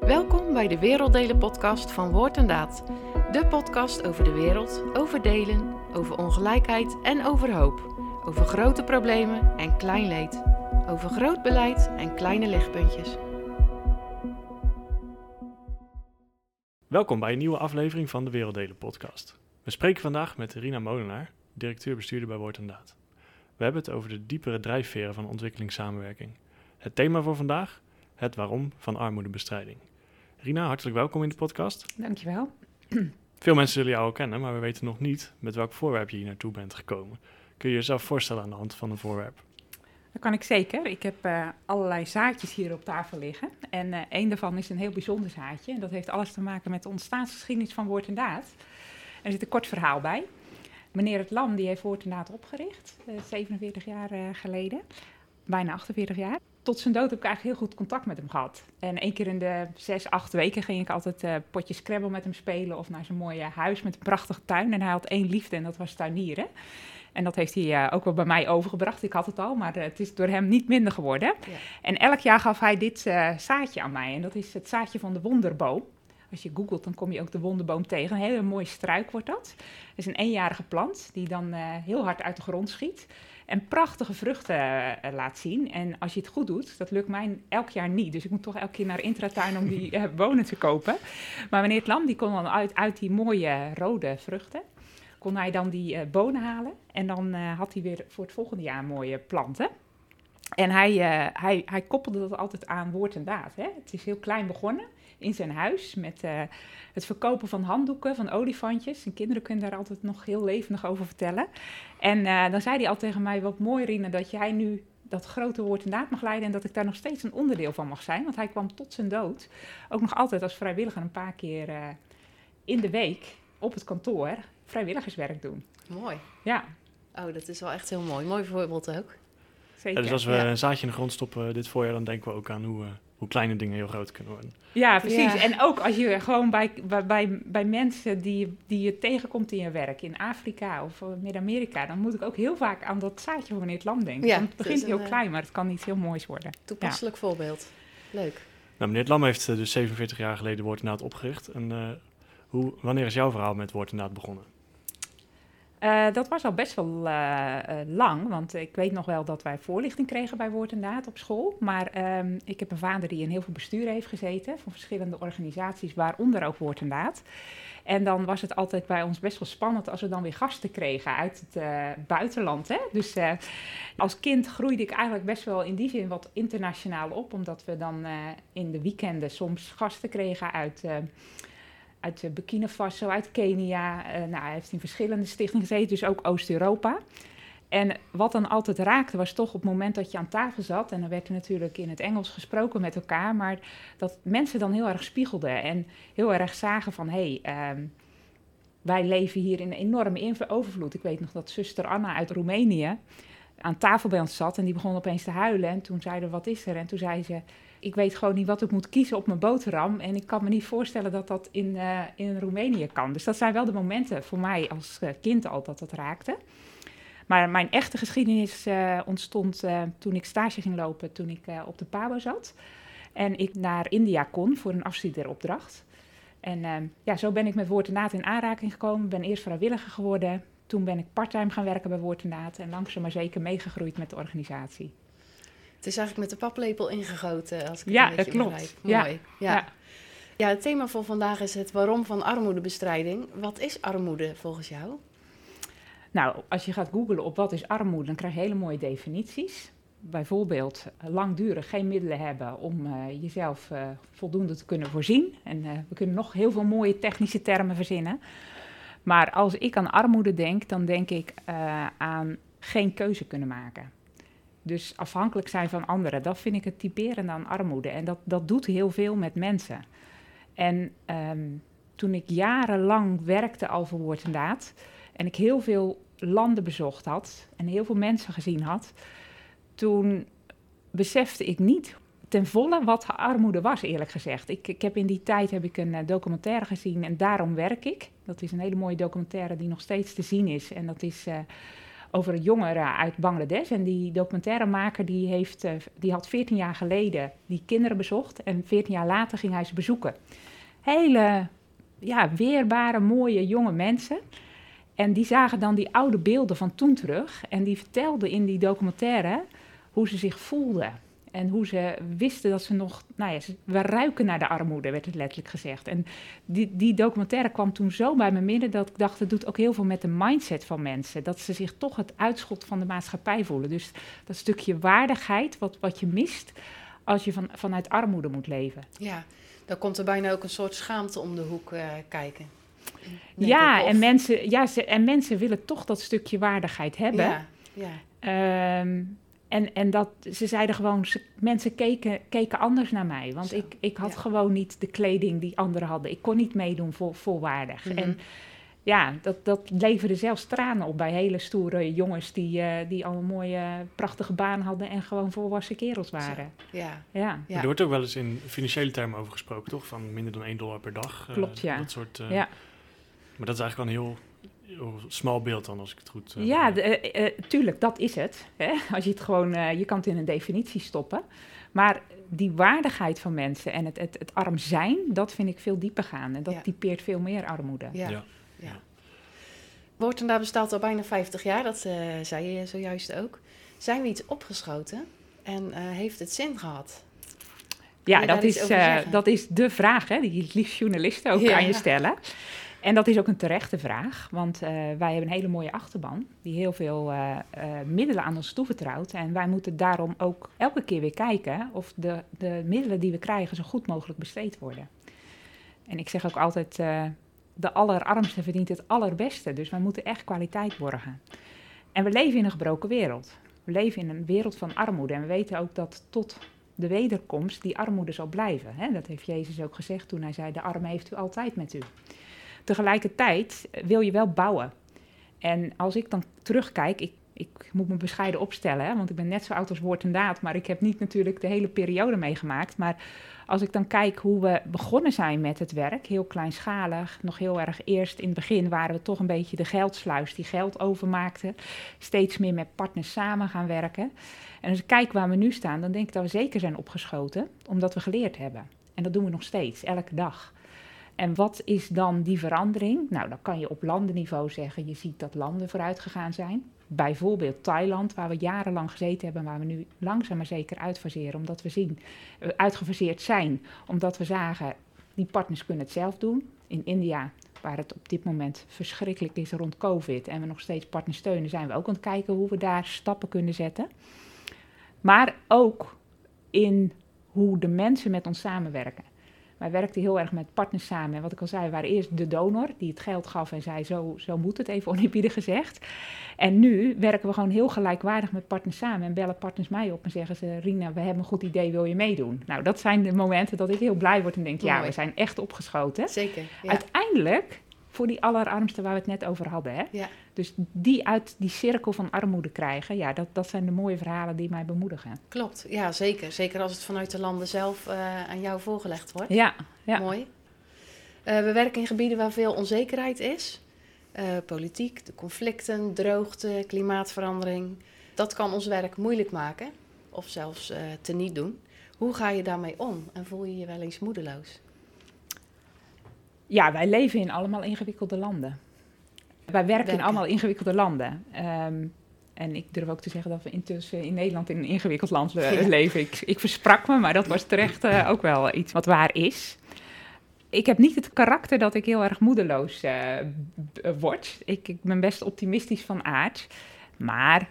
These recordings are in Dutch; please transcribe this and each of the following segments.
Welkom bij de Werelddelen podcast van Woord en Daad. De podcast over de wereld, over delen, over ongelijkheid en over hoop. Over grote problemen en klein leed. Over groot beleid en kleine lichtpuntjes. Welkom bij een nieuwe aflevering van de Werelddelen podcast. We spreken vandaag met Rina Molenaar, directeur-bestuurder bij Woord en Daad. We hebben het over de diepere drijfveren van ontwikkelingssamenwerking. Het thema voor vandaag? Het waarom van armoedebestrijding. Rina, hartelijk welkom in de podcast. Dankjewel. Veel mensen zullen jou al kennen, maar we weten nog niet met welk voorwerp je hier naartoe bent gekomen. Kun je jezelf voorstellen aan de hand van een voorwerp? Dat kan ik zeker. Ik heb uh, allerlei zaadjes hier op tafel liggen. En uh, een daarvan is een heel bijzonder zaadje. En dat heeft alles te maken met de ontstaansgeschiedenis van Woord en Daad. Er zit een kort verhaal bij. Meneer Het Lam die heeft Woord en Daad opgericht, uh, 47 jaar geleden. Bijna 48 jaar. Tot zijn dood heb ik eigenlijk heel goed contact met hem gehad. En één keer in de zes, acht weken ging ik altijd potjes Scrabble met hem spelen. Of naar zijn mooie huis met een prachtige tuin. En hij had één liefde en dat was tuinieren. En dat heeft hij uh, ook wel bij mij overgebracht. Ik had het al, maar uh, het is door hem niet minder geworden. Ja. En elk jaar gaf hij dit zaadje aan mij. En dat is het zaadje van de wonderboom. Als je googelt, dan kom je ook de wonderboom tegen. Een hele mooie struik wordt dat. Het is een eenjarige plant die dan heel hard uit de grond schiet. En prachtige vruchten laat zien. En als je het goed doet, dat lukt mij elk jaar niet. Dus ik moet toch elke keer naar Intratuin om die bonen te kopen. Maar meneer het Lam, die kon dan uit, uit die mooie rode vruchten kon hij dan die uh, bonen halen. En dan uh, had hij weer voor het volgende jaar mooie planten. En hij, uh, hij, hij koppelde dat altijd aan woord en daad. Hè? Het is heel klein begonnen in zijn huis met het verkopen van handdoeken, van olifantjes. En kinderen kunnen daar altijd nog heel levendig over vertellen. En dan zei hij altijd tegen mij, wat mooi Rina, dat jij nu dat grote woord en daad mag leiden en dat ik daar nog steeds een onderdeel van mag zijn. Want hij kwam tot zijn dood ook nog altijd als vrijwilliger een paar keer in de week op het kantoor vrijwilligerswerk doen. Mooi. Ja. Oh, dat is wel echt heel mooi. Mooi voorbeeld ook. Zeker. Ja, dus als we ja. een zaadje in de grond stoppen dit voorjaar, dan denken we ook aan hoe, uh, hoe kleine dingen heel groot kunnen worden. Ja, precies. Ja. En ook als je gewoon bij, bij, bij, mensen die, die je tegenkomt in je werk, in Afrika of Midden-Amerika, dan moet ik ook heel vaak aan dat zaadje van meneer het Lam denken. Ja, het begint heel een, klein, maar het kan iets heel moois worden. Toepasselijk voorbeeld. Leuk. Nou, meneer Lam heeft dus 47 jaar geleden Woord en opgericht. En uh, hoe, wanneer is jouw verhaal met Woord en begonnen? Uh, dat was al best wel uh, uh, lang, want ik weet nog wel dat wij voorlichting kregen bij Woord en Daad op school. Maar um, ik heb een vader die in heel veel besturen heeft gezeten van verschillende organisaties, waaronder ook Woord en Daad. En dan was het altijd bij ons best wel spannend als we dan weer gasten kregen uit het buitenland. Hè? Dus als kind groeide ik eigenlijk best wel in die zin wat internationaal op, omdat we dan in de weekenden soms gasten kregen uit uit Burkina Faso, uit Kenia. Uh, nou, hij heeft in verschillende stichtingen gezeten, dus ook Oost-Europa. En wat dan altijd raakte, was toch op het moment dat je aan tafel zat, en dan werd er natuurlijk in het Engels gesproken met elkaar, maar dat mensen dan heel erg spiegelden en heel erg zagen van hé, hey, um, wij leven hier in een enorme overvloed. Ik weet nog dat zuster Anna uit Roemenië aan tafel bij ons zat en die begon opeens te huilen. En toen zeiden wat is er? En toen zei ze, ik weet gewoon niet wat ik moet kiezen op mijn boterham. En ik kan me niet voorstellen dat dat in, uh, in Roemenië kan. Dus dat zijn wel de momenten voor mij als uh, kind al dat dat raakte. Maar mijn echte geschiedenis uh, ontstond toen ik stage ging lopen, toen ik op de PABO zat. En ik naar India kon voor een afstudeeropdracht. En ja, zo ben ik met Woord en Daad in aanraking gekomen. Ben eerst vrijwilliger geworden. Toen ben ik parttime gaan werken bij Woord en Daad. En langzaam maar zeker meegegroeid met de organisatie. Het is eigenlijk met de paplepel ingegoten, als ik ja, het dat klopt. Begrijp. Ja. Mooi. Ja. ja. Ja. het thema voor vandaag is het waarom van armoedebestrijding. Wat is armoede volgens jou? Nou, als je gaat googlen op wat is armoede, dan krijg je hele mooie definities. Bijvoorbeeld langdurig geen middelen hebben om uh, jezelf uh, voldoende te kunnen voorzien. En uh, we kunnen nog heel veel mooie technische termen verzinnen. Maar als ik aan armoede denk, dan denk ik aan geen keuze kunnen maken. Dus afhankelijk zijn van anderen, dat vind ik het typerende aan armoede. En dat, dat doet heel veel met mensen. En um, toen ik jarenlang werkte al voor woord en daad... en ik heel veel landen bezocht had en heel veel mensen gezien had... toen besefte ik niet ten volle wat armoede was, eerlijk gezegd. Ik, ik heb in die tijd heb ik een uh, documentaire gezien en daarom werk ik. Dat is een hele mooie documentaire die nog steeds te zien is. En dat is... Uh, over jongeren uit Bangladesh. En die documentairemaker die, heeft, die had 14 jaar geleden die kinderen bezocht. En 14 jaar later ging hij ze bezoeken. Hele ja, weerbare, mooie jonge mensen. En die zagen dan die oude beelden van toen terug. En die vertelden in die documentaire hoe ze zich voelden. En hoe ze wisten dat ze nog, nou ja, we ruiken naar de armoede, werd het letterlijk gezegd. En die, die documentaire kwam toen zo bij me midden dat ik dacht, het doet ook heel veel met de mindset van mensen. Dat ze zich toch het uitschot van de maatschappij voelen. Dus dat stukje waardigheid, wat, wat je mist als je van, vanuit armoede moet leven. Ja, dan komt er bijna ook een soort schaamte om de hoek uh, kijken. ja, en mensen, ja ze, en mensen willen toch dat stukje waardigheid hebben. Ja, ja. Um, en, en dat, ze zeiden gewoon, mensen keken, keken anders naar mij. Want ik, ik had gewoon niet de kleding die anderen hadden. Ik kon niet meedoen vol, volwaardig. Mhm. En ja, dat, dat leverde zelfs tranen op bij hele stoere jongens die, uh, die al een mooie, prachtige baan hadden en gewoon volwassen kerels waren. Ja. Ja. ja. Er wordt ook wel eens in financiële termen over gesproken, toch? Van minder dan 1 dollar per dag. Eh, Klopt, ja. Dat soort, uh, ja. Maar dat is eigenlijk wel een heel smal beeld dan, als ik het goed... Uh, ja, uh, tuurlijk, dat is het. Hè? Als je het gewoon... je kan het in een definitie stoppen. Maar die waardigheid van mensen en het, het, het arm zijn, dat vind ik veel dieper gaan. En dat typeert veel meer armoede. Ja. ja. ja. bestaat al bijna 50 jaar, dat zei je zojuist ook. Zijn we iets opgeschoten en heeft het zin gehad? Ja, dat is, dat is de vraag hè, die liefst journalisten ook aan je stellen. En dat is ook een terechte vraag, want uh, wij hebben een hele mooie achterban die heel veel uh, uh, middelen aan ons toevertrouwt. En wij moeten daarom ook elke keer weer kijken of de, de middelen die we krijgen zo goed mogelijk besteed worden. En ik zeg ook altijd, de allerarmste verdient het allerbeste, dus wij moeten echt kwaliteit borgen. En we leven in een gebroken wereld. We leven in een wereld van armoede en we weten ook dat tot de wederkomst die armoede zal blijven. Hè? Dat heeft Jezus ook gezegd toen hij zei, de armen heeft u altijd met u. Tegelijkertijd wil je wel bouwen. En als ik dan terugkijk, ik, ik moet me bescheiden opstellen, hè, want ik ben net zo oud als woord en daad, maar ik heb niet natuurlijk de hele periode meegemaakt. Maar als ik dan kijk hoe we begonnen zijn met het werk, heel kleinschalig, nog heel erg eerst in het begin waren we toch een beetje de geldsluis die geld overmaakte, steeds meer met partners samen gaan werken. En als ik kijk waar we nu staan, dan denk ik dat we zeker zijn opgeschoten, omdat we geleerd hebben. En dat doen we nog steeds, elke dag. En wat is dan die verandering? Nou, dan kan je op landenniveau zeggen, je ziet dat landen vooruit gegaan zijn. Bijvoorbeeld Thailand, waar we jarenlang gezeten hebben, waar we nu langzaam maar zeker uitfaseren, omdat we zien, uh, uitgefaseerd zijn, omdat we zagen, die partners kunnen het zelf doen. In India, waar het op dit moment verschrikkelijk is rond COVID en we nog steeds partners steunen, zijn we ook aan het kijken hoe we daar stappen kunnen zetten. Maar ook in hoe de mensen met ons samenwerken. Wij werkten heel erg met partners samen. En wat ik al zei, we waren eerst de donor die het geld gaf en zei: zo, zo moet het, even oneerbiedig gezegd. En nu werken we gewoon heel gelijkwaardig met partners samen. En bellen partners mij op en zeggen ze: Rina, we hebben een goed idee, wil je meedoen? Nou, dat zijn de momenten dat ik heel blij word en denk: ja, we zijn echt opgeschoten. Zeker. Ja. Uiteindelijk voor die allerarmsten waar we het net over hadden. Hè? Ja. Dus die uit die cirkel van armoede krijgen, ja, dat, dat zijn de mooie verhalen die mij bemoedigen. Klopt, ja, zeker. Zeker als het vanuit de landen zelf uh, aan jou voorgelegd wordt. Ja, ja. Mooi. Uh, we werken in gebieden waar veel onzekerheid is. Uh, politiek, de conflicten, droogte, klimaatverandering. Dat kan ons werk moeilijk maken of zelfs teniet doen. Hoe ga je daarmee om en voel je je wel eens moedeloos? Ja, wij leven in allemaal ingewikkelde landen. Wij werken, in allemaal ingewikkelde landen. Um, en ik durf ook te zeggen dat we intussen in Nederland in een ingewikkeld land leven. Ik, ik, versprak me, maar dat was terecht uh, ook wel iets wat waar is. Ik heb niet het karakter dat ik heel erg moedeloos uh, word. Ik, ik, ben best optimistisch van aard. Maar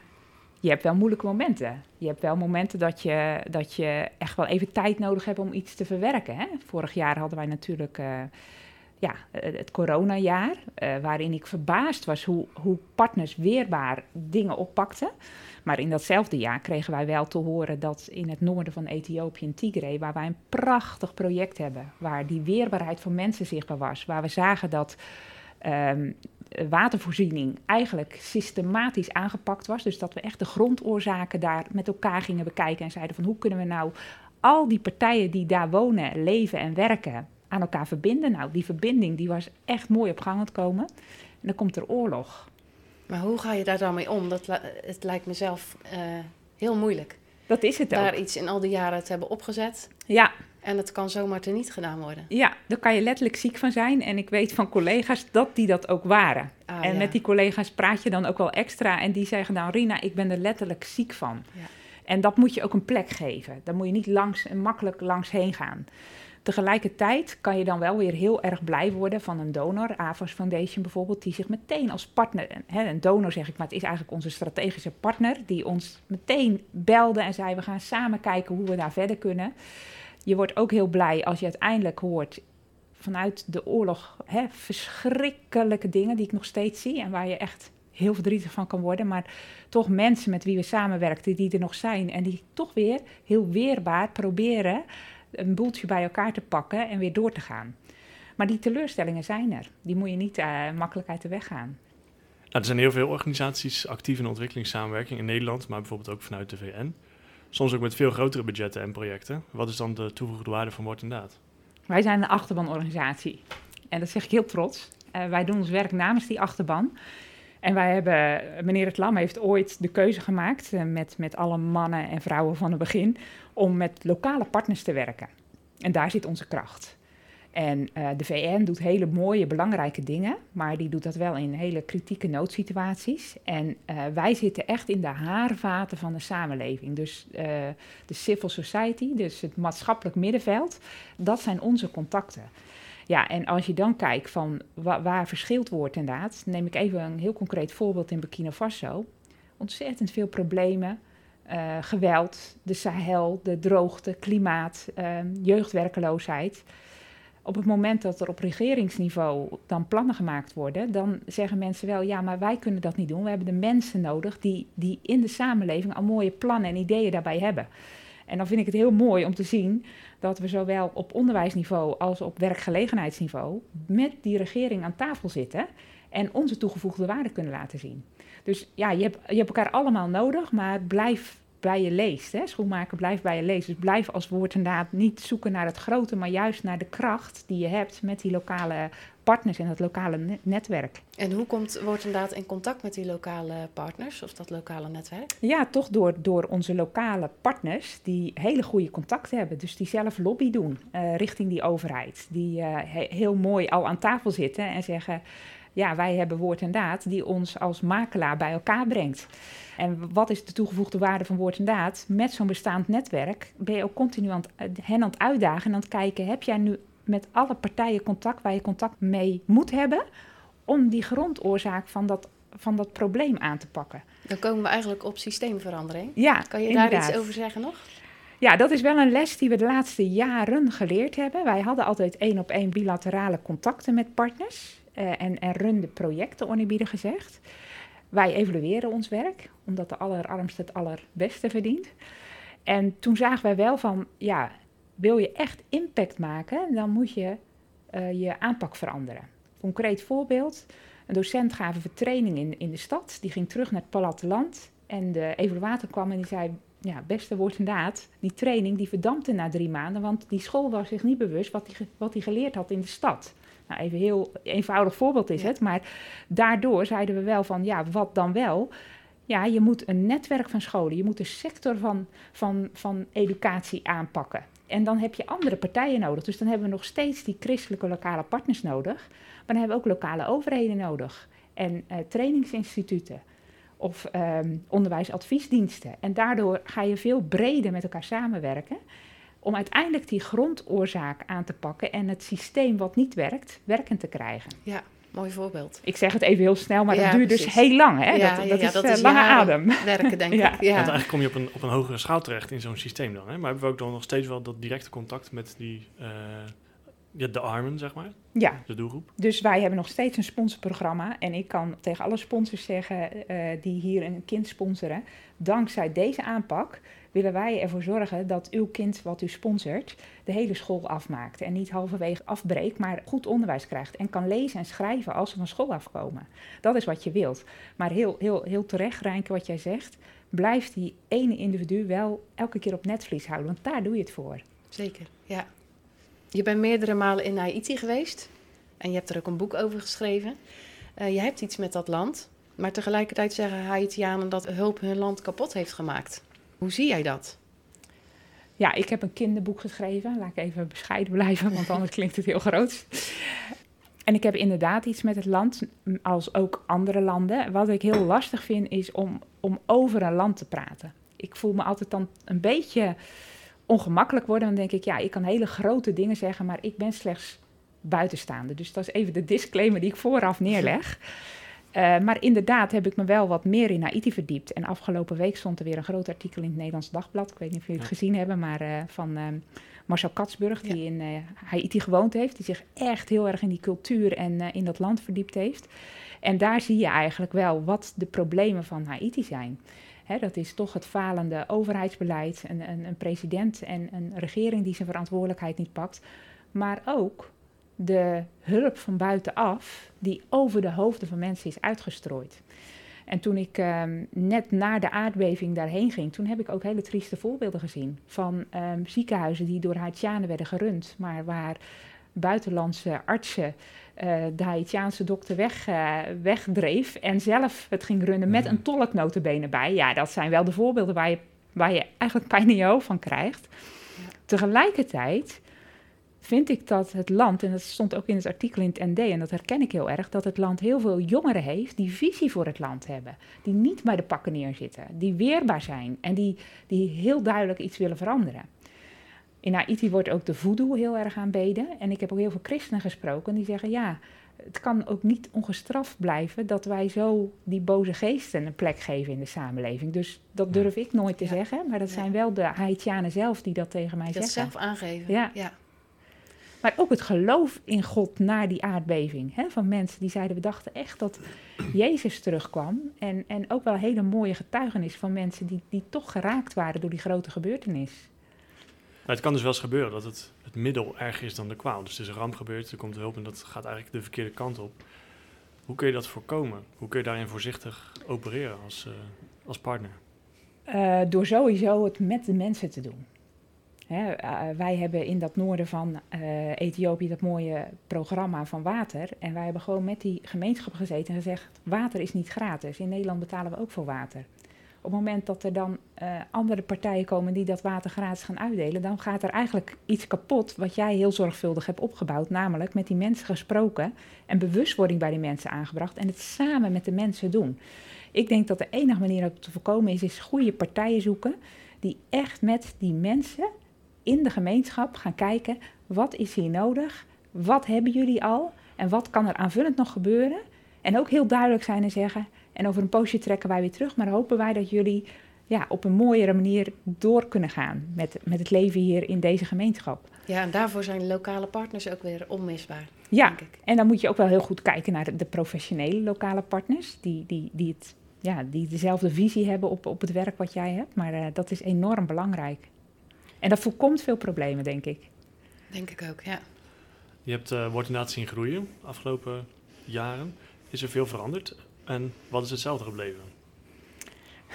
je hebt wel moeilijke momenten. Je hebt wel momenten dat je, dat je echt wel even tijd nodig hebt om iets te verwerken. Hè? Vorig jaar hadden wij natuurlijk... Uh, ja, eh, het coronajaar, uh, waarin ik verbaasd was hoe, hoe partners weerbaar dingen oppakten. Maar in datzelfde jaar kregen wij wel te horen dat in het noorden van Ethiopië, in Tigray, waar wij een prachtig project hebben, waar die weerbaarheid van mensen zichtbaar was, waar we zagen dat um, watervoorziening eigenlijk systematisch aangepakt was. Dus dat we echt de grondoorzaken daar met elkaar gingen bekijken en zeiden van hoe kunnen we nou al die partijen die daar wonen, leven en werken, aan elkaar verbinden. Nou, die verbinding die was echt mooi op gang aan het komen. En dan komt er oorlog. Maar hoe ga je daar dan mee om? Dat, het lijkt mezelf uh, heel moeilijk. Dat is het daar ook. Daar iets in al die jaren te hebben opgezet. Ja. En het kan zomaar teniet gedaan worden. Ja, daar kan je letterlijk ziek van zijn. En ik weet van collega's dat die dat ook waren. Ah, en ja. met die collega's praat je dan ook wel extra. En die zeggen dan, Rina, ik ben er letterlijk ziek van. Ja. En dat moet je ook een plek geven. Daar moet je niet langs en makkelijk langs heen gaan. Tegelijkertijd kan je dan wel weer heel erg blij worden van een donor, AVOS Foundation bijvoorbeeld, die zich meteen als partner, hè, een donor zeg ik, maar het is eigenlijk onze strategische partner, die ons meteen belde en zei: We gaan samen kijken hoe we daar verder kunnen. Je wordt ook heel blij als je uiteindelijk hoort vanuit de oorlog hè, verschrikkelijke dingen die ik nog steeds zie en waar je echt heel verdrietig van kan worden, maar toch mensen met wie we samenwerkten die er nog zijn en die toch weer heel weerbaar proberen een boeltje bij elkaar te pakken en weer door te gaan. Maar die teleurstellingen zijn er. Die moet je niet uh, makkelijk uit de weg gaan. Nou, er zijn heel veel organisaties actief in ontwikkelingssamenwerking in Nederland, maar bijvoorbeeld ook vanuit de VN. Soms ook met veel grotere budgetten en projecten. Wat is dan de toegevoegde waarde van Woord en Daad? Wij zijn een achterbanorganisatie. En dat zeg ik heel trots. Uh, wij doen ons werk namens die achterban. En wij hebben, meneer Het Lam heeft ooit de keuze gemaakt uh, met, met alle mannen en vrouwen van het begin om met lokale partners te werken. En daar zit onze kracht. En uh, de VN doet hele mooie, belangrijke dingen, maar die doet dat wel in hele kritieke noodsituaties. En uh, wij zitten echt in de haarvaten van de samenleving. Dus de civil society, dus het maatschappelijk middenveld, dat zijn onze contacten. Ja, en als je dan kijkt van wa waar verschilt wordt inderdaad, neem ik even een heel concreet voorbeeld in Burkina Faso. Ontzettend veel problemen, uh, geweld, de Sahel, de droogte, klimaat, uh, jeugdwerkeloosheid. Op het moment dat er op regeringsniveau dan plannen gemaakt worden, dan zeggen mensen wel, ja, maar wij kunnen dat niet doen. We hebben de mensen nodig die, die in de samenleving al mooie plannen en ideeën daarbij hebben. En dan vind ik het heel mooi om te zien dat we zowel op onderwijsniveau als op werkgelegenheidsniveau met die regering aan tafel zitten en onze toegevoegde waarde kunnen laten zien. Dus ja, je hebt, je hebt elkaar allemaal nodig, maar blijf bij je leest. Hè? Schoenmaker blijft bij je leest. Dus blijf als woord inderdaad niet zoeken naar het grote, maar juist naar de kracht die je hebt met die lokale partners en dat lokale ne netwerk. En hoe komt Woord inderdaad in contact met die lokale partners of dat lokale netwerk? Ja, toch door, door onze lokale partners die hele goede contacten hebben. Dus die zelf lobby doen uh, richting die overheid. Die uh, he heel mooi al aan tafel zitten en zeggen ja, wij hebben woord en daad die ons als makelaar bij elkaar brengt. En wat is de toegevoegde waarde van woord en daad? Met zo'n bestaand netwerk ben je ook continu aan het, hen aan het uitdagen en aan het kijken... heb jij nu met alle partijen contact waar je contact mee moet hebben... om die grondoorzaak van dat, van dat probleem aan te pakken. Dan komen we eigenlijk op systeemverandering. Ja, Kan je inderdaad. daar iets over zeggen nog? Ja, dat is wel een les die we de laatste jaren geleerd hebben. Wij hadden altijd één op één bilaterale contacten met partners... Uh, en, en runden projecten, oneerbiedig gezegd. Wij evalueren ons werk, omdat de allerarmste het allerbeste verdient. En toen zagen wij wel van, ja, wil je echt impact maken, dan moet je uh, je aanpak veranderen. Concreet voorbeeld, een docent gaf een training in, in de stad, die ging terug naar het platteland. En de evaluator kwam en die zei, ja, beste woord en daad, die training die verdampte na drie maanden, want die school was zich niet bewust wat hij wat geleerd had in de stad. Nou, even een heel eenvoudig voorbeeld is het, maar daardoor zeiden we wel van, ja, wat dan wel? Ja, je moet een netwerk van scholen, je moet een sector van, van, van educatie aanpakken. En dan heb je andere partijen nodig. Dus dan hebben we nog steeds die christelijke lokale partners nodig, maar dan hebben we ook lokale overheden nodig en uh, trainingsinstituten of um, onderwijsadviesdiensten. En daardoor ga je veel breder met elkaar samenwerken om uiteindelijk die grondoorzaak aan te pakken en het systeem wat niet werkt, werkend te krijgen. Ja, mooi voorbeeld. Ik zeg het even heel snel, maar Ja, dat duurt dus heel lang. Hè? Ja, dat, ja, dat ja, is, dat eh, is lange adem. Werken, denk Ja. ik. Want Ja. eigenlijk kom je op een, op een hogere schaal terecht in zo'n systeem dan. Hè? Maar hebben we ook dan nog steeds wel dat directe contact met die, eh, ja, de armen, zeg maar, Ja, de doelgroep? dus wij hebben nog steeds een sponsorprogramma. En ik kan tegen alle sponsors zeggen eh, die hier een kind sponsoren. Dankzij deze aanpak willen wij ervoor zorgen dat uw kind wat u sponsort de hele school afmaakt. En niet halverwege afbreekt, maar goed onderwijs krijgt. En kan lezen en schrijven als ze van school afkomen. Dat is wat je wilt. Maar heel, heel, heel terecht, Rijnke, wat jij zegt. Blijf die ene individu wel elke keer op netvlies houden. Want daar doe je het voor. Zeker, ja. Je bent meerdere malen in Haiti geweest. En je hebt er ook een boek over geschreven. Eh, je hebt iets met dat land. Maar tegelijkertijd zeggen Haitianen dat hulp hun land kapot heeft gemaakt. Hoe zie jij dat? Ja, ik heb een kinderboek geschreven. Laat ik even bescheiden blijven, want anders klinkt het heel groot. En ik heb inderdaad iets met het land, als ook andere landen. Wat ik heel lastig vind, is om, om over een land te praten. Ik voel me altijd dan een beetje ongemakkelijk worden. Dan denk ik, ja, ik kan hele grote dingen zeggen, maar ik ben slechts buitenstaande. Dus dat is even de disclaimer die ik vooraf neerleg. Uh, maar inderdaad heb ik me wel wat meer in Haiti verdiept. En afgelopen week stond er weer een groot artikel in het Nederlands Dagblad. Ik weet niet of jullie het gezien hebben, maar uh, van uh, Marcel Katsburg, die in Haiti gewoond heeft. Die zich echt heel erg in die cultuur en in dat land verdiept heeft. En daar zie je eigenlijk wel wat de problemen van Haiti zijn. Hè, dat is toch het falende overheidsbeleid, een, een, een president en een regering die zijn verantwoordelijkheid niet pakt. Maar ook de hulp van buitenaf die over de hoofden van mensen is uitgestrooid. En toen ik um, net na de aardbeving daarheen ging, toen heb ik ook hele trieste voorbeelden gezien van um, ziekenhuizen die door Haitianen werden gerund, maar waar buitenlandse artsen uh, de Haitiaanse dokter weg, uh, wegdreef en zelf het ging runnen met een tolknotenbenen bij. Ja, dat zijn wel de voorbeelden waar je, waar je eigenlijk pijn in je hoofd van krijgt. Tegelijkertijd vind ik dat het land, en dat stond ook in het artikel in het ND, en dat herken ik heel erg, dat het land heel veel jongeren heeft die visie voor het land hebben. Die niet bij de pakken neerzitten, die weerbaar zijn en die, die heel duidelijk iets willen veranderen. In Haiti wordt ook de voodoo heel erg aanbeden. En ik heb ook heel veel christenen gesproken die zeggen, ja, het kan ook niet ongestraft blijven dat wij zo die boze geesten een plek geven in de samenleving. Dus dat durf ik nooit te ja. zeggen, maar dat ja. zijn wel de Haitianen zelf die dat tegen mij zeggen. Dat zelf aangeven. Ja. ja. Maar ook het geloof in God na die aardbeving. Hè, van mensen die zeiden, we dachten echt dat Jezus terugkwam. En, en ook wel hele mooie getuigenis van mensen die, die toch geraakt waren door die grote gebeurtenis. Maar het kan dus wel eens gebeuren dat het, het middel erger is dan de kwaal. Dus er is een ramp gebeurd, er komt hulp en dat gaat eigenlijk de verkeerde kant op. Hoe kun je dat voorkomen? Hoe kun je daarin voorzichtig opereren als, uh, als partner? Uh, door sowieso het met de mensen te doen. Uh, wij hebben in dat noorden van uh, Ethiopië dat mooie programma van water. En wij hebben gewoon met die gemeenschap gezeten en gezegd: water is niet gratis. In Nederland betalen we ook voor water. Op het moment dat er dan uh, andere partijen komen die dat water gratis gaan uitdelen, dan gaat er eigenlijk iets kapot wat jij heel zorgvuldig hebt opgebouwd. Namelijk met die mensen gesproken en bewustwording bij die mensen aangebracht en het samen met de mensen doen. Ik denk dat de enige manier om te voorkomen is, is goede partijen zoeken die echt met die mensen in de gemeenschap gaan kijken, wat is hier nodig, wat hebben jullie al en wat kan er aanvullend nog gebeuren. En ook heel duidelijk zijn en zeggen, en over een poosje trekken wij weer terug, maar hopen wij dat jullie ja, op een mooiere manier door kunnen gaan met, met het leven hier in deze gemeenschap. Ja, en daarvoor zijn lokale partners ook weer onmisbaar. Ja, denk ik. en dan moet je ook wel heel goed kijken naar de, professionele lokale partners, die, die, die, het, ja, die dezelfde visie hebben op, op het werk wat jij hebt. Maar uh, dat is enorm belangrijk. En dat voorkomt veel problemen, denk ik. Denk ik ook, ja. Je hebt uh, wordt inderdaad zien groeien de afgelopen jaren. Is er veel veranderd? En wat is hetzelfde gebleven?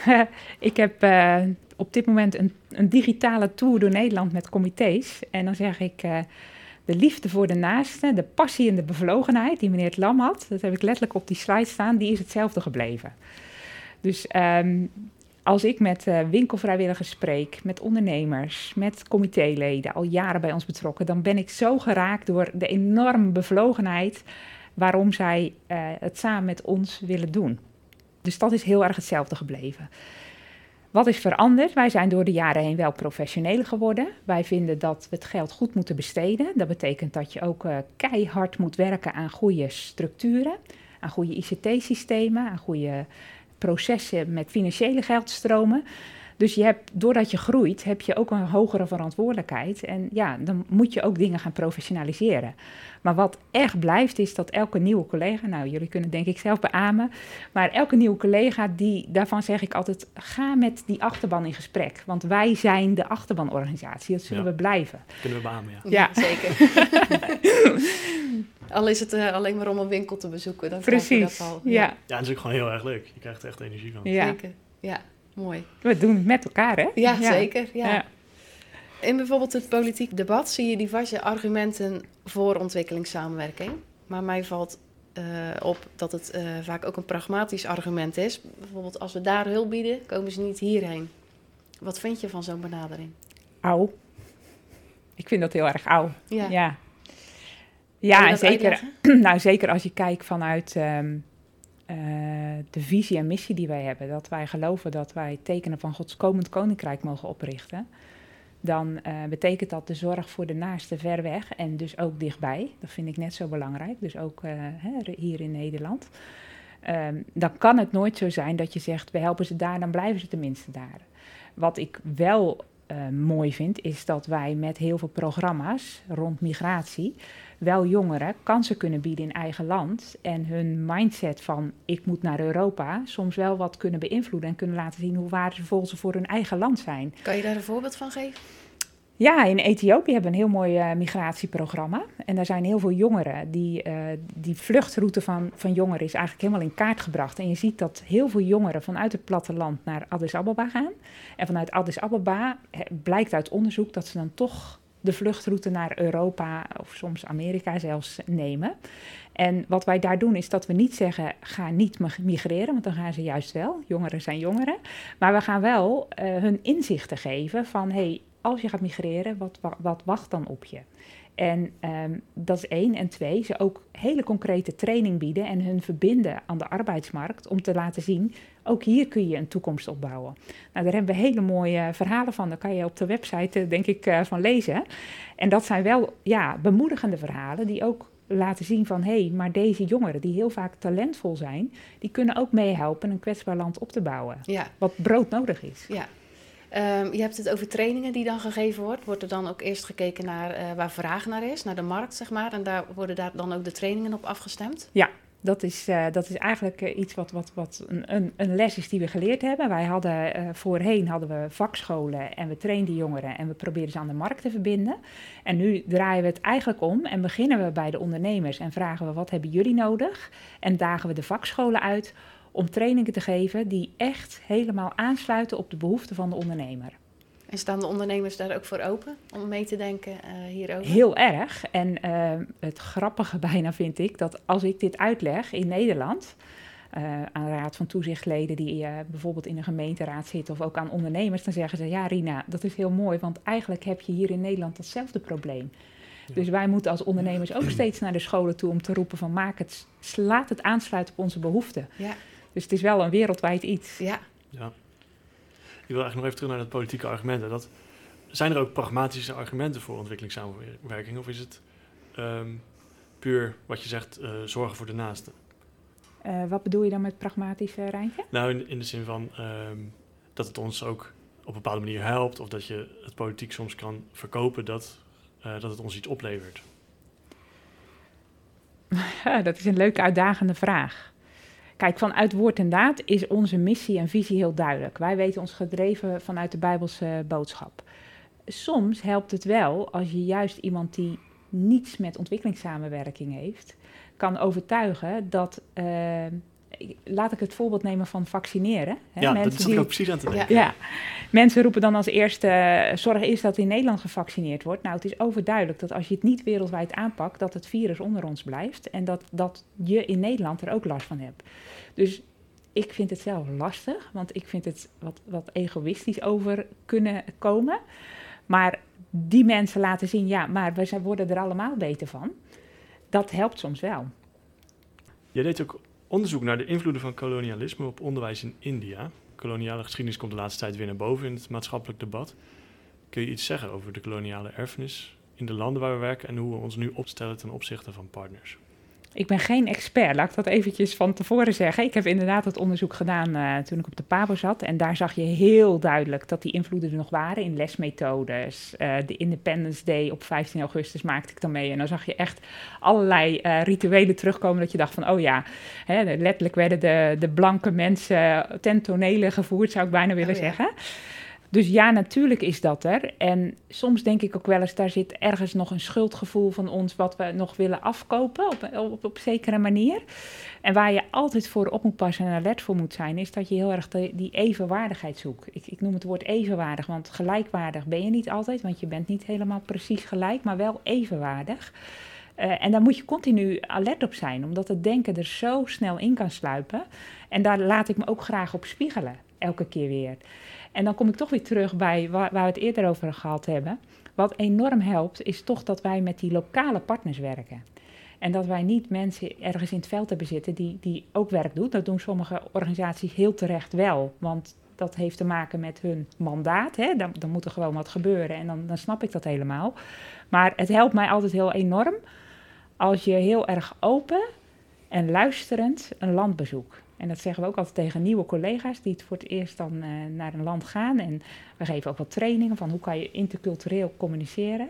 ik heb uh, op dit moment een, een, digitale tour door Nederland met comité's. En dan zeg ik uh, de liefde voor de naaste, de passie en de bevlogenheid die meneer het Lam had. Dat heb ik letterlijk op die slide staan. Die is hetzelfde gebleven. Dus um, als ik met uh, winkelvrijwilligers spreek, met ondernemers, met comitéleden, al jaren bij ons betrokken, dan ben ik zo geraakt door de enorme bevlogenheid waarom zij uh, het samen met ons willen doen. Dus dat is heel erg hetzelfde gebleven. Wat is veranderd? Wij zijn door de jaren heen wel professioneler geworden. Wij vinden dat we het geld goed moeten besteden. Dat betekent dat je ook uh, keihard moet werken aan goede structuren, aan goede ICT-systemen, aan goede processen met financiële geldstromen. Dus je hebt, doordat je groeit, heb je ook een hogere verantwoordelijkheid. En ja, dan moet je ook dingen gaan professionaliseren. Maar wat echt blijft, is dat elke nieuwe collega, nou jullie kunnen denk ik zelf beamen, maar elke nieuwe collega, die, daarvan zeg ik altijd, ga met die achterban in gesprek. Want wij zijn de achterbanorganisatie, dat zullen Ja. we blijven. Kunnen we beamen, ja. Ja. zeker. al is het eh, alleen maar om een winkel te bezoeken, dan krijg je Precies, dat al. ja. Ja, het is ook gewoon heel erg leuk. Je krijgt er echt energie van. Ja. Zeker. Ja, mooi. We doen het met elkaar, hè? Ja, zeker. Ja. Ja. In bijvoorbeeld het politiek debat zie je diverse argumenten voor ontwikkelingssamenwerking. Maar mij valt eh, op dat het eh, vaak ook een pragmatisch argument is. Bijvoorbeeld als we daar hulp bieden, komen ze niet hierheen. Wat vind je van zo'n benadering? Oud. Ik vind dat heel erg oud. Ja, Ja, ja. En zeker, uitleggen? nou, zeker als je kijkt vanuit ehm, eh, de visie en missie die wij hebben. Dat wij geloven dat wij tekenen van Gods komend koninkrijk mogen oprichten. Dan eh, betekent dat de zorg voor de naaste ver weg en dus ook dichtbij. Dat vind ik net zo belangrijk, dus ook eh, hier in Nederland. Ehm, dan kan het nooit zo zijn dat je zegt, we helpen ze daar, dan blijven ze tenminste daar. Wat ik wel mooi vind, is dat wij met heel veel programma's rond migratie wel jongeren kansen kunnen bieden in eigen land en hun mindset van ik moet naar Europa soms wel wat kunnen beïnvloeden en kunnen laten zien hoe waardevol ze voor hun eigen land zijn. Kan je daar een voorbeeld van geven? Ja, in Ethiopië hebben we een heel mooi eh, migratieprogramma. En daar zijn heel veel jongeren. Die, eh, die vluchtroute van, van jongeren is eigenlijk helemaal in kaart gebracht. En je ziet dat heel veel jongeren vanuit het platteland naar Addis Ababa gaan. En vanuit Addis Ababa eh, blijkt uit onderzoek dat ze dan toch de vluchtroute naar Europa of soms Amerika zelfs nemen. En wat wij daar doen is dat we niet zeggen ga niet mig- migreren, want dan gaan ze juist wel. Jongeren zijn jongeren. Maar we gaan wel eh, hun inzichten geven van hey, als je gaat migreren, wat, wa- wat wacht dan op je? En ehm, dat is één. En twee, ze ook hele concrete training bieden en hun verbinden aan de arbeidsmarkt om te laten zien, ook hier kun je een toekomst opbouwen. Nou, daar hebben we hele mooie verhalen van. Daar kan je op de website, eh, denk ik, eh, van lezen. En dat zijn wel ja, bemoedigende verhalen die ook laten zien van hé, hey, maar deze jongeren die heel vaak talentvol zijn, die kunnen ook meehelpen een kwetsbaar land op te bouwen. Ja, Wat brood nodig is. ja. Ehm, je hebt het over trainingen die dan gegeven wordt. Wordt er dan ook eerst gekeken naar eh, waar vraag naar is, naar de markt, zeg maar. En daar worden daar dan ook de trainingen op afgestemd? Dat is, eh, dat is eigenlijk eh, iets wat, wat, wat een, een, een les is die we geleerd hebben. Wij hadden eh, voorheen hadden we vakscholen en we trainden jongeren en we probeerden ze aan de markt te verbinden. En nu draaien we het eigenlijk om en beginnen we bij de ondernemers en vragen we wat hebben jullie nodig? En dagen we de vakscholen uit om trainingen te geven die echt helemaal aansluiten op de behoeften van de ondernemer. En staan de ondernemers daar ook voor open om mee te denken eh, hierover? Heel erg. En eh, het grappige bijna vind ik dat als ik dit uitleg in Nederland. eh, aan de raad van toezichtleden die eh, bijvoorbeeld in een gemeenteraad zitten of ook aan ondernemers, dan zeggen ze ja Rina, dat is heel mooi, want eigenlijk heb je hier in Nederland datzelfde probleem. Ja. Dus wij moeten als ondernemers ook steeds naar de scholen toe om te roepen van maak het, laat het aansluiten op onze behoeften. Ja, Dus het is wel een wereldwijd iets. ja. Ja. Ik wil eigenlijk nog even terug naar dat politieke argumenten. Dat, zijn er ook pragmatische argumenten voor ontwikkelingssamenwerking? Of is het ehm, puur wat je zegt, eh, zorgen voor de naaste? Eh, wat bedoel je dan met pragmatisch, eh, Rijntje? Nou, in, in de zin van ehm, dat het ons ook op een bepaalde manier helpt. Of dat je het politiek soms kan verkopen dat, dat het ons iets oplevert. Dat is een leuke uitdagende vraag. Kijk, vanuit woord en daad is onze missie en visie heel duidelijk. Wij weten ons gedreven vanuit de Bijbelse boodschap. Soms helpt het wel als je juist iemand die niets met ontwikkelingssamenwerking heeft, kan overtuigen dat. eh, laat ik het voorbeeld nemen van vaccineren. Hè? ja, dat Mensen die- ik ook precies aan te denken. ja, mensen roepen dan als eerste, zorg eerst dat in Nederland gevaccineerd wordt. Nou, het is overduidelijk dat als je het niet wereldwijd aanpakt, dat het virus onder ons blijft. En dat, dat je in Nederland er ook last van hebt. Dus ik vind het zelf lastig, want ik vind het wat, wat egoïstisch over kunnen komen. Maar die mensen laten zien, ja, maar we zijn, worden er allemaal beter van. Dat helpt soms wel. Jij deed ook onderzoek naar de invloeden van kolonialisme op onderwijs in India. Koloniale geschiedenis komt de laatste tijd weer naar boven in het maatschappelijk debat. Kun je iets zeggen over de koloniale erfenis in de landen waar we werken en hoe we ons nu opstellen ten opzichte van partners? Ik ben geen expert, laat ik dat eventjes van tevoren zeggen. Ik heb inderdaad het onderzoek gedaan eh, toen ik op de PABO zat. En daar zag je heel duidelijk dat die invloeden er nog waren in lesmethodes. Eh, de Independence Day op 15 augustus maakte ik dan mee. En dan zag je echt allerlei eh, rituelen terugkomen dat je dacht van... oh ja, hè, letterlijk werden de, de blanke mensen ten tonele gevoerd, zou ik bijna willen Oh ja. zeggen. Dus ja, natuurlijk is dat er. En soms denk ik ook wel eens, daar zit ergens nog een schuldgevoel van ons wat we nog willen afkopen op, op, op zekere manier. En waar je altijd voor op moet passen en alert voor moet zijn, is dat je heel erg die evenwaardigheid zoekt. Ik, ik noem het woord evenwaardig, want gelijkwaardig ben je niet altijd, want je bent niet helemaal precies gelijk, maar wel evenwaardig. Eh, en daar moet je continu alert op zijn, omdat het denken er zo snel in kan sluipen. En daar laat ik me ook graag op spiegelen, elke keer weer. En dan kom ik toch weer terug bij waar, waar we het eerder over gehad hebben. Wat enorm helpt, is toch dat wij met die lokale partners werken. En dat wij niet mensen ergens in het veld hebben zitten die, die ook werk doen. Dat doen sommige organisaties heel terecht wel. Want dat heeft te maken met hun mandaat. Hè? Dan, dan moet er gewoon wat gebeuren en dan, dan snap ik dat helemaal. Maar het helpt mij altijd heel enorm als je heel erg open en luisterend een land bezoekt. En dat zeggen we ook altijd tegen nieuwe collega's die het voor het eerst dan uh, naar een land gaan. En we geven ook wat trainingen van hoe kan je intercultureel communiceren.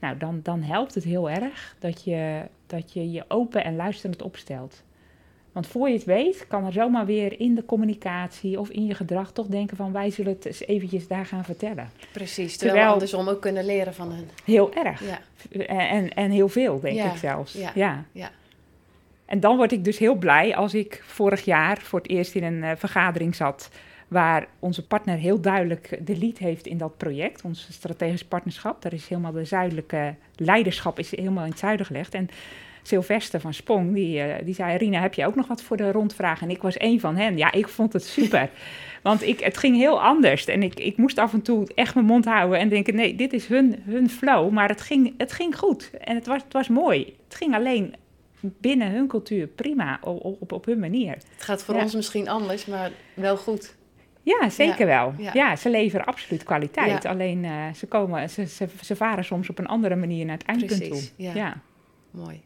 Nou, dan, dan helpt het heel erg dat je, dat je je open en luisterend opstelt. Want voor je het weet, kan er zomaar weer in de communicatie of in je gedrag toch denken van wij zullen het eens eventjes daar gaan vertellen. Precies, terwijl, terwijl we andersom ook kunnen leren van hen. Heel erg. Ja. En, en heel veel, denk ik zelfs. Ja. ja. ja. En dan word ik dus heel blij als ik vorig jaar voor het eerst in een uh, vergadering zat waar onze partner heel duidelijk de lead heeft in dat project, ons strategisch partnerschap. Daar is helemaal de zuidelijke leiderschap is helemaal in het zuiden gelegd. En Sylvester van Spong, die, uh, die zei, Rina, heb je ook nog wat voor de rondvraag? En ik was een van hen. Ja, ik vond het super. Want ik, het ging heel anders. En ik, ik moest af en toe echt mijn mond houden en denken, nee, dit is hun, hun flow. Maar het ging, het ging goed en het was, het was mooi. Het ging alleen binnen hun cultuur prima, op, op, op hun manier. Het gaat voor ons misschien anders, maar wel goed. Ja, zeker wel. Ja. ze leveren absoluut kwaliteit. Alleen uh, ze, komen, ze, ze, ze, varen soms op een andere manier naar het eindpunt toe. Ja. Mooi.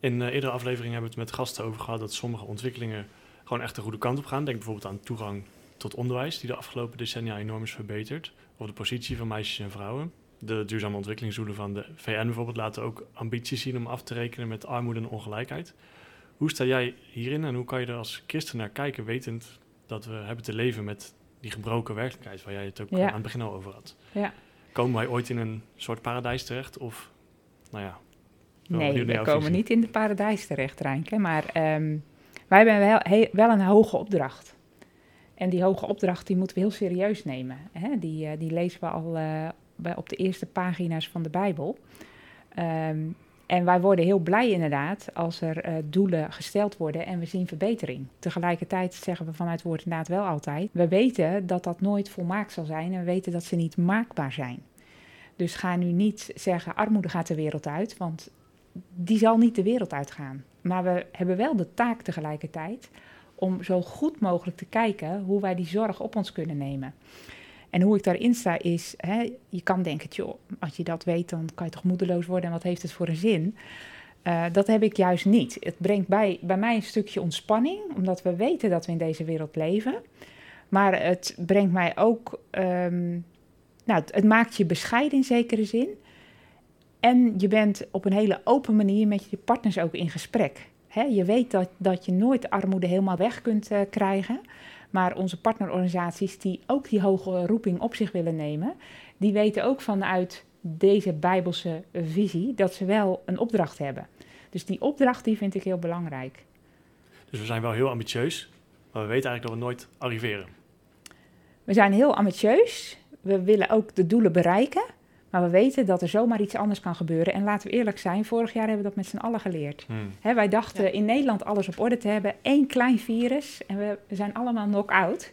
In uh, eerdere afleveringen hebben we het met gasten over gehad dat sommige ontwikkelingen gewoon echt de goede kant op gaan. Denk bijvoorbeeld aan toegang tot onderwijs, die de afgelopen decennia enorm is verbeterd. Of de positie van meisjes en vrouwen. De duurzame ontwikkelingsdoelen van de VN bijvoorbeeld laten ook ambities zien om af te rekenen met armoede en ongelijkheid. Hoe sta jij hierin en hoe kan je er als christen naar kijken, wetend dat we hebben te leven met die gebroken werkelijkheid, waar jij het ook aan het begin al over had? Ja. Komen wij ooit in een soort paradijs terecht? Of, nou ja. Nee, we komen niet in de paradijs terecht, Rijnke. Maar um, wij hebben wel, wel een hoge opdracht. En die hoge opdracht die moeten we heel serieus nemen. Hè? Die, uh, die lezen we al uh, op de eerste pagina's van de Bijbel. Um, en wij worden heel blij inderdaad als er uh, doelen gesteld worden en we zien verbetering. Tegelijkertijd zeggen we vanuit woord inderdaad wel altijd, we weten dat dat nooit volmaakt zal zijn en we weten dat ze niet maakbaar zijn. Dus ga nu niet zeggen armoede gaat de wereld uit, want die zal niet de wereld uitgaan. Maar we hebben wel de taak tegelijkertijd om zo goed mogelijk te kijken hoe wij die zorg op ons kunnen nemen. En hoe ik daarin sta is, hè, je kan denken, joh, als je dat weet, dan kan je toch moedeloos worden en wat heeft het voor een zin? Uh, dat heb ik juist niet. Het brengt bij, bij mij een stukje ontspanning, omdat we weten dat we in deze wereld leven. Maar het brengt mij ook, um, nou, het, maakt je bescheiden in zekere zin. En je bent op een hele open manier met je partners ook in gesprek. Je weet dat, dat je nooit armoede helemaal weg kunt uh, krijgen. Maar onze partnerorganisaties die ook die hoge roeping op zich willen nemen, die weten ook vanuit deze bijbelse visie dat ze wel een opdracht hebben. Dus die opdracht die vind ik heel belangrijk. Dus we zijn wel heel ambitieus, maar we weten eigenlijk dat we nooit arriveren. We zijn heel ambitieus. We willen ook de doelen bereiken. Maar we weten dat er zomaar iets anders kan gebeuren. En laten we eerlijk zijn, vorig jaar hebben we dat met z'n allen geleerd. Hmm. wij dachten in Nederland alles op orde te hebben. één klein virus en we, we zijn allemaal knock-out.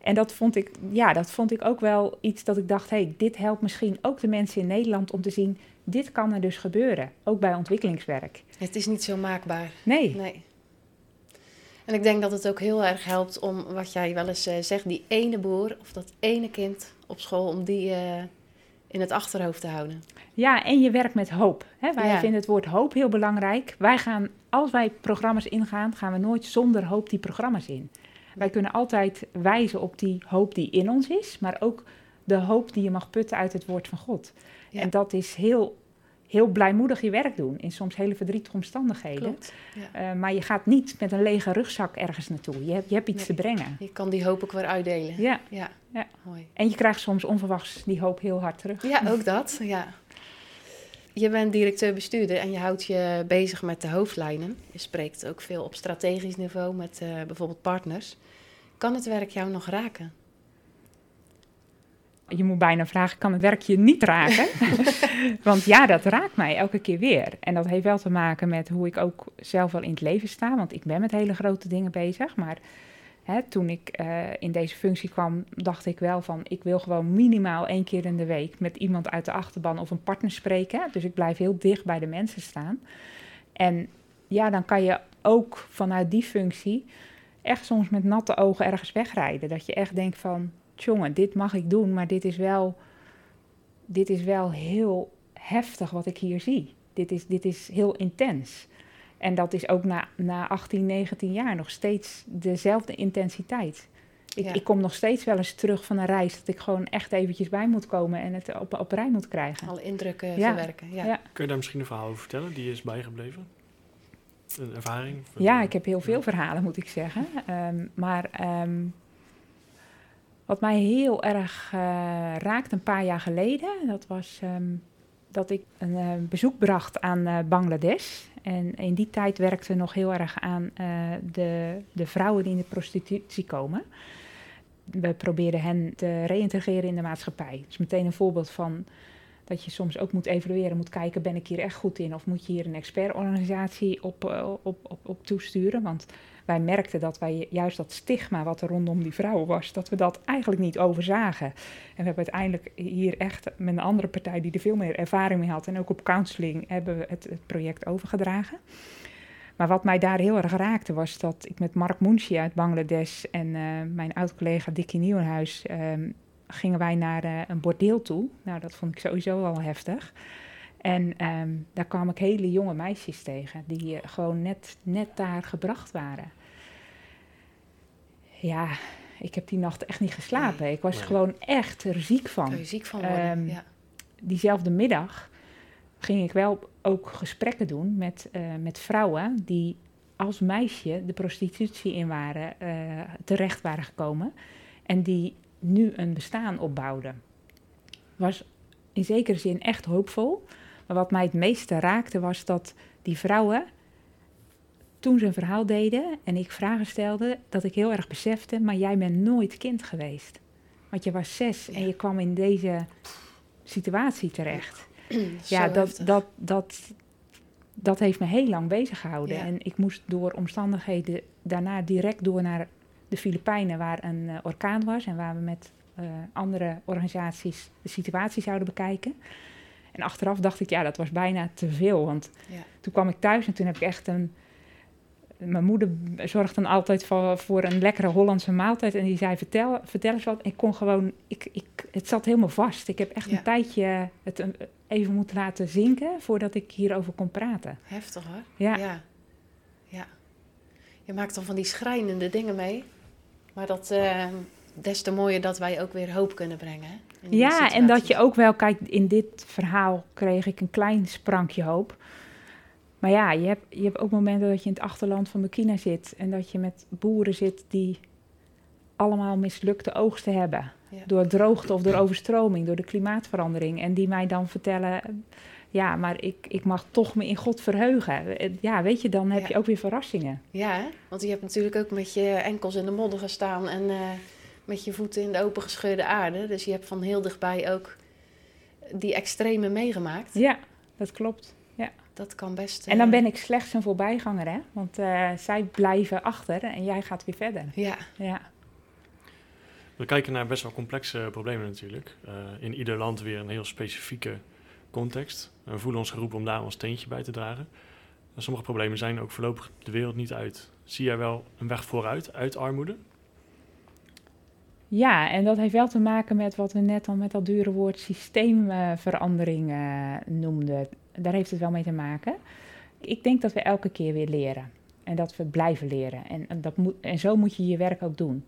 En dat vond, ik, ja, dat vond ik ook wel iets dat ik dacht... hey, dit helpt misschien ook de mensen in Nederland om te zien... dit kan er dus gebeuren, ook bij ontwikkelingswerk. Het is niet zo maakbaar. Nee. nee. En ik denk dat het ook heel erg helpt om, wat jij wel eens uh, zegt... die ene boer of dat ene kind op school... om die... Uh, in het achterhoofd te houden. Ja, en je werkt met hoop. Hè? Wij vinden het woord hoop heel belangrijk. Wij gaan, als wij programma's ingaan, gaan we nooit zonder hoop die programma's in. Wij kunnen altijd wijzen op die hoop die in ons is, maar ook de hoop die je mag putten uit het woord van God. En dat is heel heel blijmoedig je werk doen in soms hele verdrietige omstandigheden. Klopt, ja. uh, maar je gaat niet met een lege rugzak ergens naartoe. Je hebt, je hebt iets te brengen. Je kan die hoop ook weer uitdelen. Ja. ja. ja. Mooi. En je krijgt soms onverwachts die hoop heel hard terug. Ja, ook dat. Ja. Je bent directeur-bestuurder en je houdt je bezig met de hoofdlijnen. Je spreekt ook veel op strategisch niveau met uh, bijvoorbeeld partners. Kan het werk jou nog raken? Je moet bijna vragen, kan het werk je niet raken? want ja, dat raakt mij elke keer weer. En dat heeft wel te maken met hoe ik ook zelf wel in het leven sta. Want ik ben met hele grote dingen bezig. Maar hè, toen ik eh, in deze functie kwam, dacht ik wel van... ik wil gewoon minimaal één keer in de week met iemand uit de achterban of een partner spreken. Dus ik blijf heel dicht bij de mensen staan. En ja, dan kan je ook vanuit die functie echt soms met natte ogen ergens wegrijden. Dat je echt denkt van, jongen, dit mag ik doen, maar dit is wel, dit is wel heel heftig wat ik hier zie. Dit is, dit is heel intens. En dat is ook na, na 18, 19 jaar nog steeds dezelfde intensiteit. Ik, ik kom nog steeds wel eens terug van een reis dat ik gewoon echt eventjes bij moet komen en het op, op rij moet krijgen. Alle indrukken verwerken. Ja. ja. Kun je daar misschien een verhaal over vertellen die is bijgebleven? Een ervaring? Ja, ik heb heel veel verhalen, moet ik zeggen. Ehm, maar ehm, wat mij heel erg raakte een paar jaar geleden, dat was ehm, dat ik een uh, bezoek bracht aan uh, Bangladesh. En in die tijd werkten we nog heel erg aan de, de vrouwen die in de prostitutie komen. We probeerden hen te reïntegreren in de maatschappij. Dus meteen een voorbeeld van dat je soms ook moet evalueren, moet kijken, ben ik hier echt goed in? Of moet je hier een expertorganisatie op, op, op, op toesturen? Want wij merkten dat wij juist dat stigma wat er rondom die vrouwen was, dat we dat eigenlijk niet overzagen. En we hebben uiteindelijk hier echt met een andere partij die er veel meer ervaring mee had en ook op counseling hebben we het, project overgedragen. Maar wat mij daar heel erg raakte was dat ik met Mark Munshi uit Bangladesh en uh, mijn oud-collega Dickie Nieuwenhuis um, gingen wij naar uh, een bordeel toe. Nou, dat vond ik sowieso wel heftig. En um, daar kwam ik hele jonge meisjes tegen die uh, gewoon net, net daar gebracht waren ja, ik heb die nacht echt niet geslapen. Ik was gewoon echt er ziek van. ziek van worden, um, ja. Diezelfde middag ging ik wel ook gesprekken doen met, uh, met vrouwen die als meisje de prostitutie in waren, uh, terecht waren gekomen. En die nu een bestaan opbouwden. Was in zekere zin echt hoopvol. Maar wat mij het meeste raakte was dat die vrouwen toen ze een verhaal deden en ik vragen stelde, dat ik heel erg besefte, maar jij bent nooit kind geweest. Want je was zes en je kwam in deze situatie terecht. ja, dat, dat, dat, dat heeft me heel lang bezig gehouden. En ik moest door omstandigheden daarna direct door naar de Filipijnen, waar een uh, orkaan was en waar we met uh, andere organisaties de situatie zouden bekijken. En achteraf dacht ik, ja, dat was bijna te veel. Want ja. toen kwam ik thuis en toen heb ik echt een mijn moeder zorgt dan altijd voor, voor een lekkere Hollandse maaltijd. En die zei, vertel, vertel eens wat. Ik kon gewoon, ik, ik, het zat helemaal vast. Ik heb echt een tijdje het even moeten laten zinken voordat ik hierover kon praten. Heftig hoor. Ja. ja. ja. Je maakt dan van die schrijnende dingen mee. Maar dat, uh, des te mooier dat wij ook weer hoop kunnen brengen. Ja, en dat je ook wel, kijk, in dit verhaal kreeg ik een klein sprankje hoop. Maar ja, je hebt, je hebt ook momenten dat je in het achterland van Burkina zit en dat je met boeren zit die allemaal mislukte oogsten hebben. Door droogte of door overstroming, door de klimaatverandering. En die mij dan vertellen, ja, maar ik, ik mag toch me in God verheugen. Ja, weet je, dan heb je ook weer verrassingen. Ja, want je hebt natuurlijk ook met je enkels in de modder gestaan en uh, met je voeten in de opengescheurde aarde. Dus je hebt van heel dichtbij ook die extreme meegemaakt. Ja, dat klopt dat kan best. En dan eh, ben ik slechts een voorbijganger, hè? Want uh, zij blijven achter en jij gaat weer verder. Ja. ja. We kijken naar best wel complexe problemen natuurlijk. Uh, in ieder land weer een heel specifieke context. We voelen ons geroepen om daar ons steentje bij te dragen. En sommige problemen zijn ook voorlopig de wereld niet uit. Zie jij wel een weg vooruit uit armoede? Ja, en dat heeft wel te maken met wat we net al met dat dure woord systeemverandering uh, noemden daar heeft het wel mee te maken. Ik denk dat we elke keer weer leren. En dat we blijven leren. En, en, dat moet, en zo moet je je werk ook doen.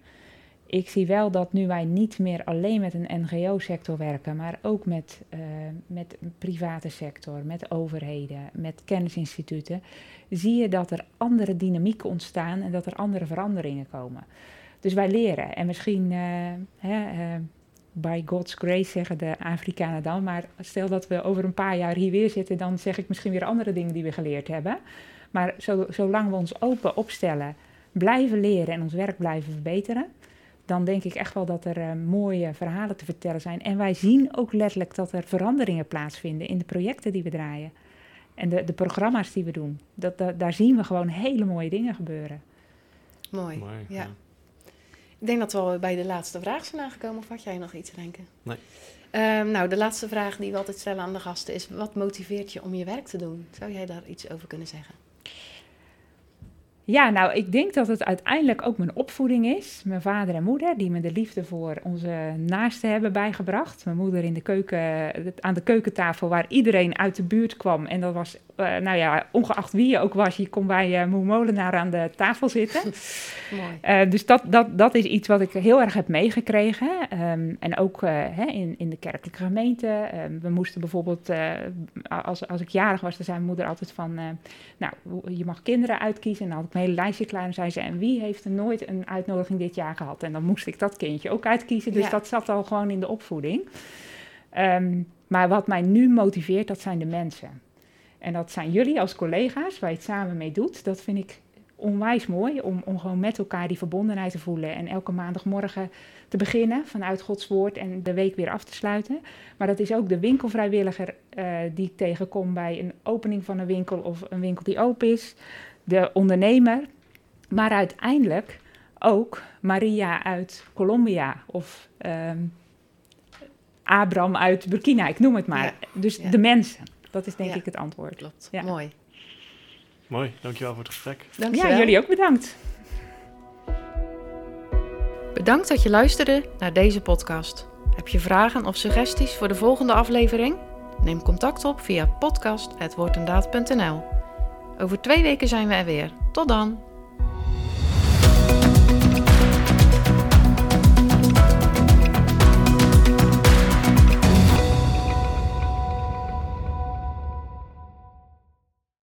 Ik zie wel dat nu wij niet meer alleen met een NGO-sector werken, maar ook met, uh, met een private sector, met overheden, met kennisinstituten, zie je dat er andere dynamieken ontstaan en dat er andere veranderingen komen. Dus wij leren. En misschien uh, hè, uh, by God's grace zeggen de Afrikanen dan. Maar stel dat we over een paar jaar hier weer zitten, dan zeg ik misschien weer andere dingen die we geleerd hebben. Maar zo, zolang we ons open opstellen, blijven leren en ons werk blijven verbeteren, dan denk ik echt wel dat er eh, mooie verhalen te vertellen zijn. En wij zien ook letterlijk dat er veranderingen plaatsvinden in de projecten die we draaien. En de, de programma's die we doen. Dat, dat- daar zien we gewoon hele mooie dingen gebeuren. Mooi. Mooi, ja. ja. Ik denk dat we al bij de laatste vraag zijn aangekomen. Of had jij nog iets te denken? Nee. Ehm, nou, de laatste vraag die we altijd stellen aan de gasten is: wat motiveert je om je werk te doen? Zou jij daar iets over kunnen zeggen? Ja, nou, ik denk dat het uiteindelijk ook mijn opvoeding is. Mijn vader en moeder, die me de liefde voor onze naasten hebben bijgebracht. Mijn moeder in de keuken, aan de keukentafel, waar iedereen uit de buurt kwam. En dat was, eh, nou ja, ongeacht wie je ook was, je kon bij eh Moe Molenaar aan de tafel zitten. Mooi. Eh, dus dat, dat, dat is iets wat ik heel erg heb meegekregen. Ehm, en ook hè, in, in de kerkelijke gemeente. Ehm, we moesten bijvoorbeeld, als, als ik jarig was, dan zei mijn moeder altijd van... nou, je mag kinderen uitkiezen. En dan had ik hele lijstje klaar. En zei ze, en wie heeft er nooit een uitnodiging dit jaar gehad? En dan moest ik dat kindje ook uitkiezen. Dus Ja. dat zat al gewoon in de opvoeding. Ehm, maar wat mij nu motiveert, dat zijn de mensen. En dat zijn jullie als collega's, waar je het samen mee doet. Dat vind ik onwijs mooi om, om gewoon met elkaar die verbondenheid te voelen. En elke maandagmorgen te beginnen vanuit Gods woord en de week weer af te sluiten. Maar dat is ook de winkelvrijwilliger eh, die ik tegenkom bij een opening van een winkel of een winkel die open is. De ondernemer. Maar uiteindelijk ook Maria uit Colombia of ehm Abraham uit Burkina, ik noem het maar. Ja, Dus ja. de mensen. Dat is denk Ja. ik het antwoord. Klopt. Ja. Mooi. Mooi, dankjewel voor het gesprek. Dankjewel. Ja, jullie ook bedankt. Bedankt dat je luisterde naar deze podcast. Heb je vragen of suggesties voor de volgende aflevering? Neem contact op via podcast.woordendaad.nl. Over twee weken zijn we er weer. Tot dan!